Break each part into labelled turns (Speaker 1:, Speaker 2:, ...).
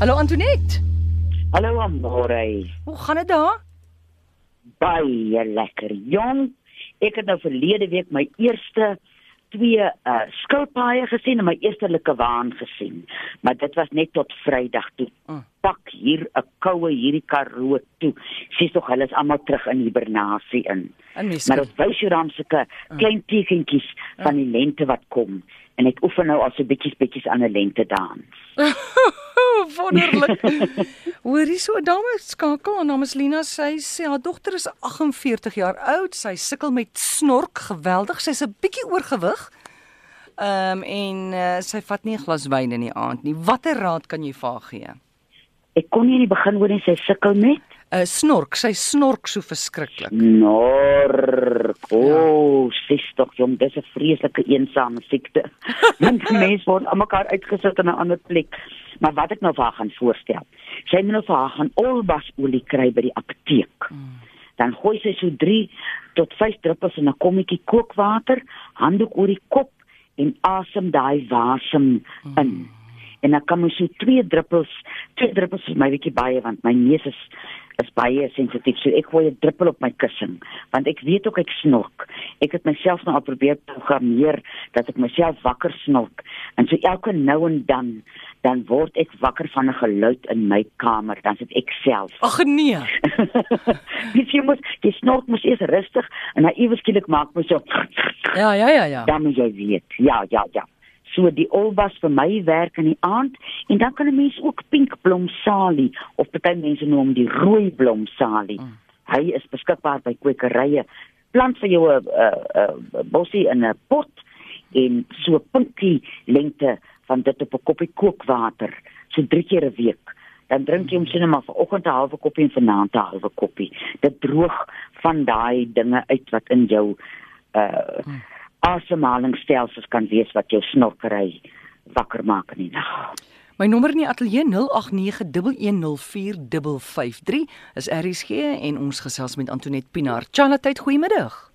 Speaker 1: Hallo Antoinette.
Speaker 2: Hallo Amore.
Speaker 1: Hoe gaan dit daar?
Speaker 2: Baie lekker. Jong, ek het nou verlede week my eerste twee uh skilpaaie gesien en my eerste likkewaan gesien. Maar dit was net tot Vrydag toe.
Speaker 1: Mm.
Speaker 2: Pak hier 'n koue hierdie Karoo toe. Sies tog hulle is almal terug in hibernasie in. Maar dit wys jou dan sulke klein tekentjies van die lente wat kom. En ek oefen nou al so bietjies bietjies aan 'n lente dans.
Speaker 1: wonderlik. Hoorie so 'n dame skakel, haar naam is Lina. Sy sê haar dogter is 48 jaar oud. Sy sukkel met snork geweldig. Sy's 'n bietjie oorgewig. Ehm um, en uh, sy vat nie 'n glas wyn in die aand nie. Watter raad kan jy vir haar gee?
Speaker 2: Ek kon nie in die begin hoor en sy sukkel met
Speaker 1: 'n uh, Snork, sy snork so verskriklik.
Speaker 2: Nor. O, oh, sis tog jong, dis 'n vreeslike eensame siekte. Want mense word almekaar uitgesit in 'n ander plek. Maar wat ek nou vir haar gaan voorstel. Sy moet nou vir haar gaan olbasolie kry by die apteek. Mm. Dan gooi sy so 3 tot 5 druppels in 'n kommetjie kookwater, handdoek oor die kop en asem daai wasem in. Mm. En dan kan mens so 2 druppels, 2 druppels is my bietjie baie want my neus is is baie sensitief. So ek gooi 'n druppel op my kussing want ek weet ook ek snork. Ek het myself nou al probeer programmeer dat ek myself wakker snork. En so elke nou en dan dan word ek wakker van 'n geluid in my kamer, dan sit ek self.
Speaker 1: Ag nee.
Speaker 2: Dis jy moet jy snork mos eers rustig en dan iewers skielik maak mos so
Speaker 1: Ja, ja, ja, ja.
Speaker 2: dan moet jy weet. Ja, ja, ja. So die olbas vir my werk in die aand en dan kan 'n mens ook pinkblom salie of party mense noem hom die rooi blom salie. Mm. Hy is beskikbaar by kwekerye. Plant vir jou 'n uh, uh, bossie in 'n pot en so pinkie lengte van dit op 'n koppie kookwater so drie keer 'n week. Dan drink jy hom sien maar vanoggend 'n halwe koppie en vanaand 'n halwe koppie. Dit droog van daai dinge uit wat in jou uh mm asemhalingsstelsels kan wees wat jou snorkery wakker maak in die nag.
Speaker 1: My nommer in die ateljee 0891104553 is RSG en ons gesels met Antoinette Pinaar. Charlotte, goeiemiddag.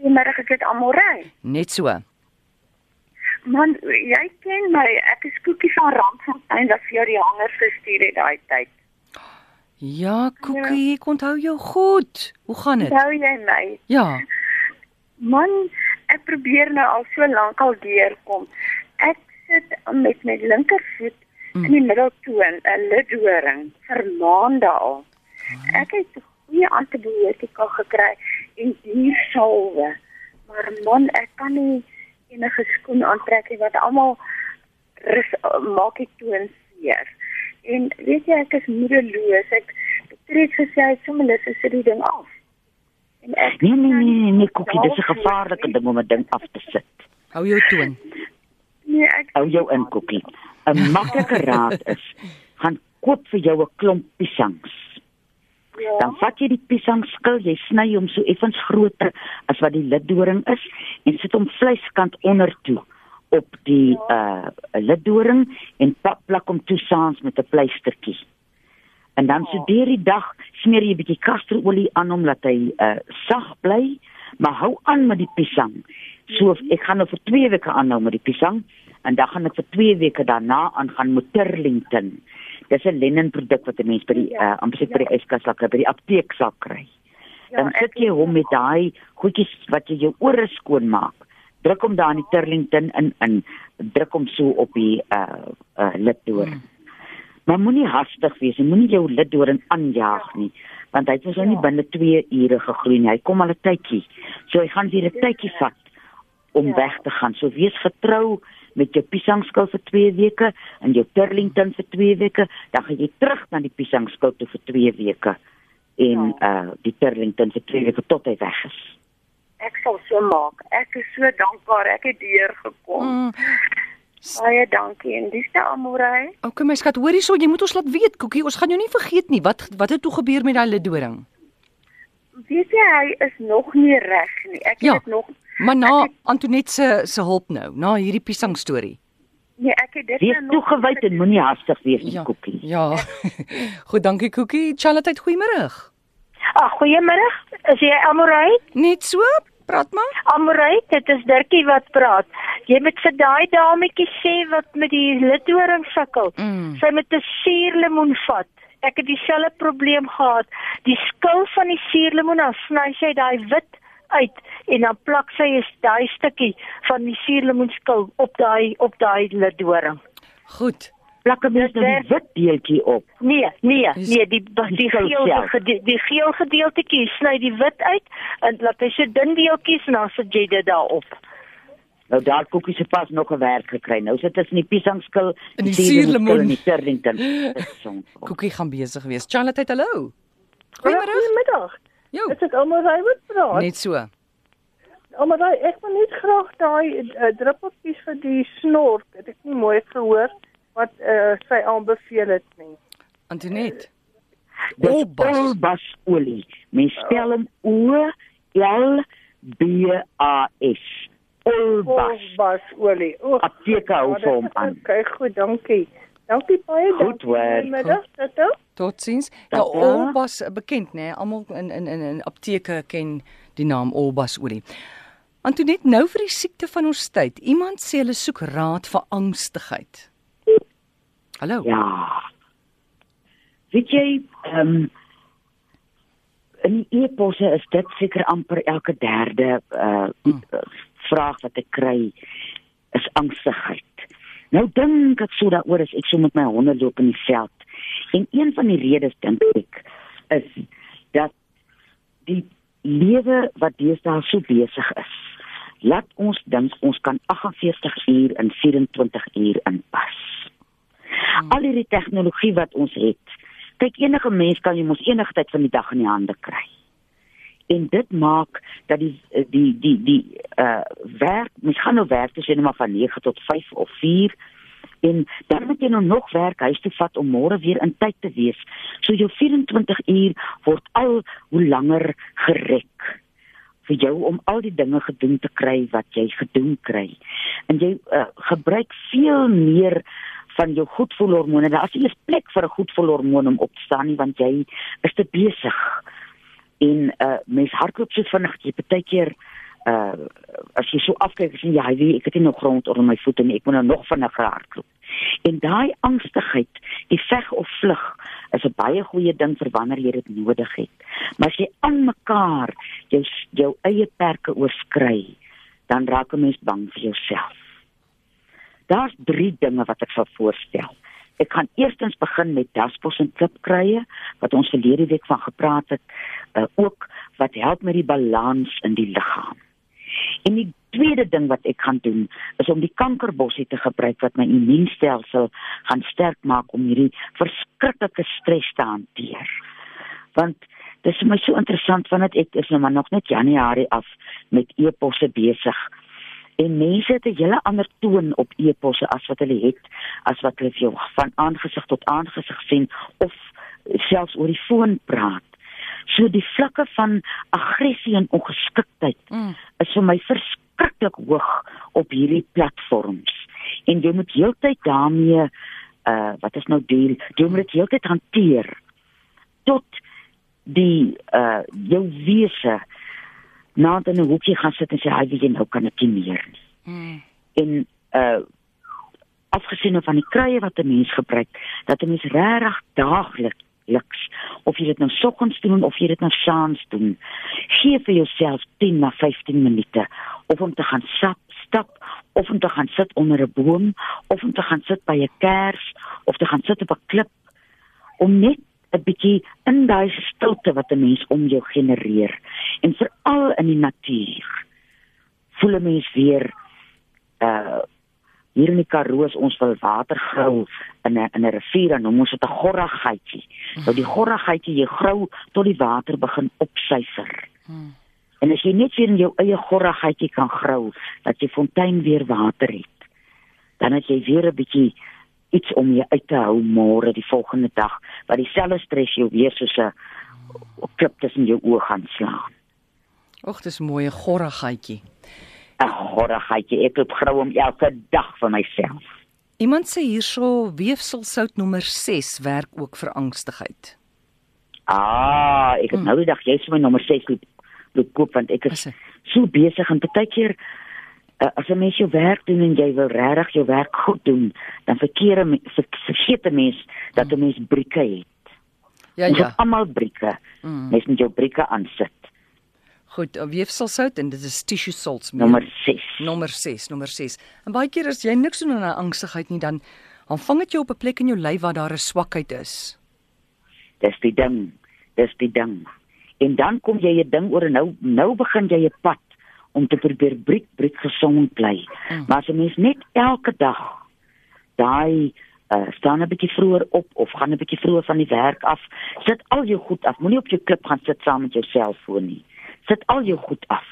Speaker 3: Goeiemiddag, ek het almal ry.
Speaker 1: Net so.
Speaker 3: Man, jy ken my. Ek is Koekie van Randfontein wat vir jou die hangers gestuur het daai tyd.
Speaker 1: Ja, Koekie, ek onthou jou goed. Hoe gaan dit?
Speaker 3: Onthou jy my?
Speaker 1: Ja.
Speaker 3: Man, ek probeer nou al so lank al deurkom. Ek sit met my linkervoet mm. in die middeltoon, 'n lidhoring vir maande al. Ek het goeie antibiotika gekry en diersalwe. Maar man, ek kan nie enige skoen aantrek nie wat almal maak ek toon seer. En weet jy ek is moedeloos. Ek het gesê hy sommer lus is die ding af.
Speaker 2: En ek nee nee nee nee, nee Koekie, dis 'n gevaarlike ding om 'n ding af te sit.
Speaker 1: Hou jou toon.
Speaker 3: Nee, ek
Speaker 2: Hou jou in Koekie. 'n Maklike raad is: gaan koop vir jou 'n klomp piesangs.
Speaker 3: ja.
Speaker 2: Dan vat jy die piesangskil, jy sny hom so effens groter as wat die liddoring is en sit hom vleiskant onder toe op die uh liddoring en pap plak hom toe saans met 'n pleistertjie. En dan so deur die dag smeer jy 'n bietjie kasterolie aan hom dat hy uh sag bly, maar hou aan met die piesang. So ek gaan nou vir 2 weke aanhou met die piesang en dan gaan ek vir 2 weke daarna aangaan met Turlington. Dis 'n lennenproduk wat 'n mens by die uh amper by die yskas sal kry, by die apteek sal kry. Dan
Speaker 3: Ja,
Speaker 2: sit
Speaker 3: ek-
Speaker 2: jy hom met daai goedjies wat jy jou ore skoon maak. Druk hom daar in die Turlington in in druk hom so op die uh uh liddoor. Hmm. Maar moenie hastig wees, jy moenie jou liddoring aanjaag nie, want hy het mos nou nie binne 2 ure gegroei nie. Hy kom al 'n tydjie. So hy gaan weer 'n tydjie vat om
Speaker 3: Ja.
Speaker 2: weg te gaan. So wees getrou met jou piesangskil vir 2 weke en jou Turlington vir 2 weke, dan gaan jy terug na die piesangskil toe vir 2 weke en uh die Turlington vir 2 weke tot hy weg is.
Speaker 3: ek sal so maak. Ek is so dankbaar ek het deur gekom.
Speaker 1: Mm.
Speaker 3: Baie dankie en dis te almorai.
Speaker 1: Okay, my skat, hoorie so, jy moet ons laat weet, Koekie, ons gaan jou nie vergeet nie. Wat wat het toe gebeur met daai liddoring?
Speaker 3: Weet jy hy is nog nie reg nie. Ek het
Speaker 1: Ja.
Speaker 3: dit nog
Speaker 1: Maar na
Speaker 3: het-
Speaker 1: Antoinette se se hulp nou, na hierdie piesang storie.
Speaker 3: nee, ek het dit
Speaker 2: Wees
Speaker 3: nou nog
Speaker 2: toegewyd en moenie hastig wees met
Speaker 1: Ja.
Speaker 2: koekie.
Speaker 1: Ja. Goed, dankie Koekie. Charlotte, goeiemôre.
Speaker 4: Ag, goeiemôre. Is jy almorai?
Speaker 1: Net so? Praat maar.
Speaker 4: Amorey, dit is Dirkie wat praat. Jy moet vir daai dametjie sê wat met die lidhoring sukkel.
Speaker 1: Mm.
Speaker 4: Sy moet 'n suurlemoen vat. Ek het dieselfde probleem gehad. Die skil van die suurlemoen, dan sny sy daai wit uit en dan plak sy is daai stukkie van die suurlemoenskil op daai op daai lidhoring.
Speaker 1: Goed.
Speaker 2: Plak 'n mens nou die
Speaker 4: Dit
Speaker 2: wit deeltjie op.
Speaker 4: Nee, nee, nee, die die, geel
Speaker 2: self.
Speaker 4: gede, die geel gedeeltjie sny die wit uit en laat hy so dun deeltjies en dan sit jy dit daarop.
Speaker 2: Nou daar koekie se pas nog 'n werk gekry. Nou sit dit in die piesangskil,
Speaker 1: In die suurlemoen.
Speaker 2: en die Turlington. Dit is so.
Speaker 1: Koekie gaan besig wees. Charlotte, hallo.
Speaker 5: Goeiemôre. Goeiemiddag.
Speaker 1: Jo.
Speaker 5: Is dit almal reg wat praat?
Speaker 1: Net so.
Speaker 5: Almal ek wil net graag daai uh, druppeltjies vir die snork. Het ek nie mooi gehoor wat uh, sy aanbeveel het nie.
Speaker 1: Antoinette.
Speaker 2: Olbasolie. Mens spel hom O L B A S. Olbas.
Speaker 5: Olbasolie. O,
Speaker 2: Apteke hou vir hom aan.
Speaker 5: Okay, goed, dankie. Dankie baie.
Speaker 2: Goed.
Speaker 5: Goeiemiddag, Tata.
Speaker 1: Totsiens. Ja. Olbas eh, bekend, né? Almal in in in in apteke ken die naam Olbas olie. Antoinette, nou vir die siekte van ons tyd. Iemand sê hulle soek raad vir angstigheid. Hallo.
Speaker 2: Ja. Weet jy, ehm um, in die e-posse is dit seker amper elke derde uh
Speaker 1: Mm.
Speaker 2: vraag wat ek kry is angstigheid. Nou dink ek so daaroor as ek so met my honde loop in die veld. En een van die redes dink ek is dat die lewe wat deesdae so besig is. Laat ons dink ons kan 48 uur in 24 uur inpas. Al hierdie tegnologie wat ons het. Kyk enige mens kan jy mos enige tyd van die dag in die hande kry. En dit maak dat die die die die uh werk, mens gaan nou werk tussen maar van 9 tot 5 of 4 en dan moet jy nou nog werk huis toe vat om môre weer in tyd te wees. So jou 24 uur word al hoe langer gerek vir jou om al die dinge gedoen te kry wat jy gedoen kry. En jy uh, gebruik veel meer van jou goedvoelhormone. Daar is nie eens plek vir 'n goedvoelhormoon om op te staan nie want jy is te besig. En uh mens hardloop so vinnig jy partykeer uh as jy so afkyk sien jy hy ek het nie nog grond onder my voete nie ek moet nou nog vinniger hardloop. En daai angstigheid, die veg of vlug is 'n baie goeie ding vir wanneer jy dit nodig het. Maar as jy aan mekaar jou jou eie perke oorskry, dan raak 'n mens bang vir jouself. Daar's 3 dinge wat ek sal voorstel. Ek gaan eerstens begin met daspos en klipkruie wat ons verlede week van gepraat het, uh, ook wat help met die balans in die liggaam. En die tweede ding wat ek gaan doen is om die kankerbossie te gebruik wat my immuunstelsel gaan sterk maak om hierdie verskriklike stres te hanteer. Want dis vir my so interessant want ek is nou maar nog net Januarie af met e-posse besig. En mense het 'n hele ander toon op e-posse as wat hulle het as wat hulle vir jou van aangesig tot aangesig sien of selfs oor die foon praat. So die vlakke van aggressie en ongeskiktheid
Speaker 1: Mm.
Speaker 2: is vir my verskriklik hoog op hierdie platforms. En jy moet heeltyd daarmee uh wat is nou deel? Jy moet dit heeltyd hanteer tot die uh jou wese na in 'n hoekie gaan sit en sê hy weet jy nou kan ek nie meer nie.
Speaker 1: Mm.
Speaker 2: En uh afgesien van die kruie wat 'n mens gebruik, dat 'n mens regtig daagliks liks of jy dit nou soggens doen of jy dit nou saans doen gee vir jouself 10 na 15 minute of om te gaan stap stap of om te gaan sit onder 'n boom of om te gaan sit by 'n kers of te gaan sit op 'n klip om net 'n bietjie in daai stilte wat 'n mens om jou genereer en veral in die natuur voel 'n mens weer uh hier in die Karoo is ons wil water grou in 'n in 'n rivier en noem ons dit 'n gorragheidjie. Nou die gorragheidjie jy grou tot die water begin opsyfer.
Speaker 1: Hmm.
Speaker 2: En as jy net weer in jou eie gorragheidjie kan grou, dat jy fontein weer water het, dan het jy weer 'n bietjie iets om jou uit te hou môre die volgende dag, wat dieselfde stres jou weer soos 'n klip tussen jou oë gaan slaan.
Speaker 1: Och, dis 'n mooi gorrigheidjie.
Speaker 2: 'n Gorragheidjie, ek loop grou om elke dag vir myself.
Speaker 1: Iemand sê hierso weefselsout nommer 6 werk ook vir angstigheid.
Speaker 2: Ah, ek het
Speaker 1: Mm.
Speaker 2: nou die dag jy sê my nommer 6 loop loop koop want ek
Speaker 1: Is
Speaker 2: so besig en partykeer uh, as 'n mens jou werk doen en jy wil regtig jou werk goed doen, dan verkeer 'n ver- vergeet 'n mens dat 'n mens brieke het.
Speaker 1: Ja
Speaker 2: Ons
Speaker 1: ja.
Speaker 2: het almal brieke.
Speaker 1: Mm.
Speaker 2: Mens moet jou brieke aansit.
Speaker 1: Goed, uh, weefselsout en dit is tissue salts. meel.
Speaker 2: Nommer 6.
Speaker 1: nommer 6, nommer 6. En baie keer as jy niks doen aan 'n angsigheid nie, dan dan vang dit jou op 'n plek in jou lyf waar daar 'n swakheid is.
Speaker 2: Dis die ding. Dis die ding. En dan kom jy 'n ding oor en nou nou begin jy 'n pad om te probeer briek briek gesond bly.
Speaker 1: Mm.
Speaker 2: Maar as 'n mens net elke dag daai uh, staan 'n bietjie vroeër op of gaan 'n bietjie vroeër van die werk af, sit al jou goed af. Moenie op jou klip gaan sit saam met jou selfoon nie. Sit al jou goed af.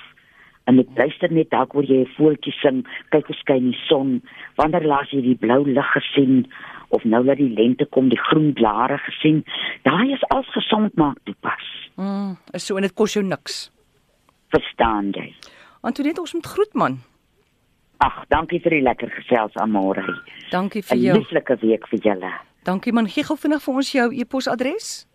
Speaker 2: En ek luister net dalk hoor jy 'n voeltjie sing, kyk hoe skyn die son. Wanneer laas jy die blou lig gesien of nou dat die lente kom, die groen blare gesien? Daai is als gesond maak toepas.
Speaker 1: Mm, is so en dit kos jou niks.
Speaker 2: Verstaan jy?
Speaker 1: Antoinette, ons moet groet man.
Speaker 2: Ag, dankie vir die lekker gesels Amore.
Speaker 1: Dankie vir
Speaker 2: 'n
Speaker 1: jou.
Speaker 2: Lieflike week vir julle.
Speaker 1: Dankie man. Gee gou vinnig vir ons jou e-posadres.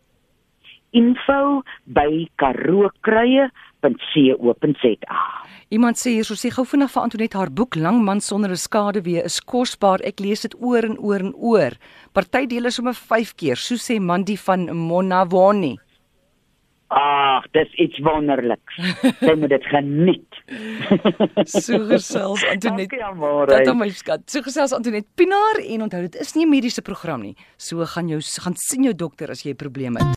Speaker 2: Info by karookruie.co.za.
Speaker 1: Iemand sê hier, so sê gou vinnig vir Antoinette haar boek Lang man sonder 'n skaduwee is kosbaar. Ek lees dit oor en oor en oor. Party dele sommer 5 keer. So sê Mandy van Monawani.
Speaker 2: Ag, dis iets wonderliks. Jy moet dit geniet.
Speaker 1: So gesels Antoinette.
Speaker 2: Dankie Amore.
Speaker 1: Tata my skat. So gesels Antoinette Pinaar en onthou dit is nie 'n mediese program nie. So gaan jou gaan sien jou dokter as jy 'n probleem het.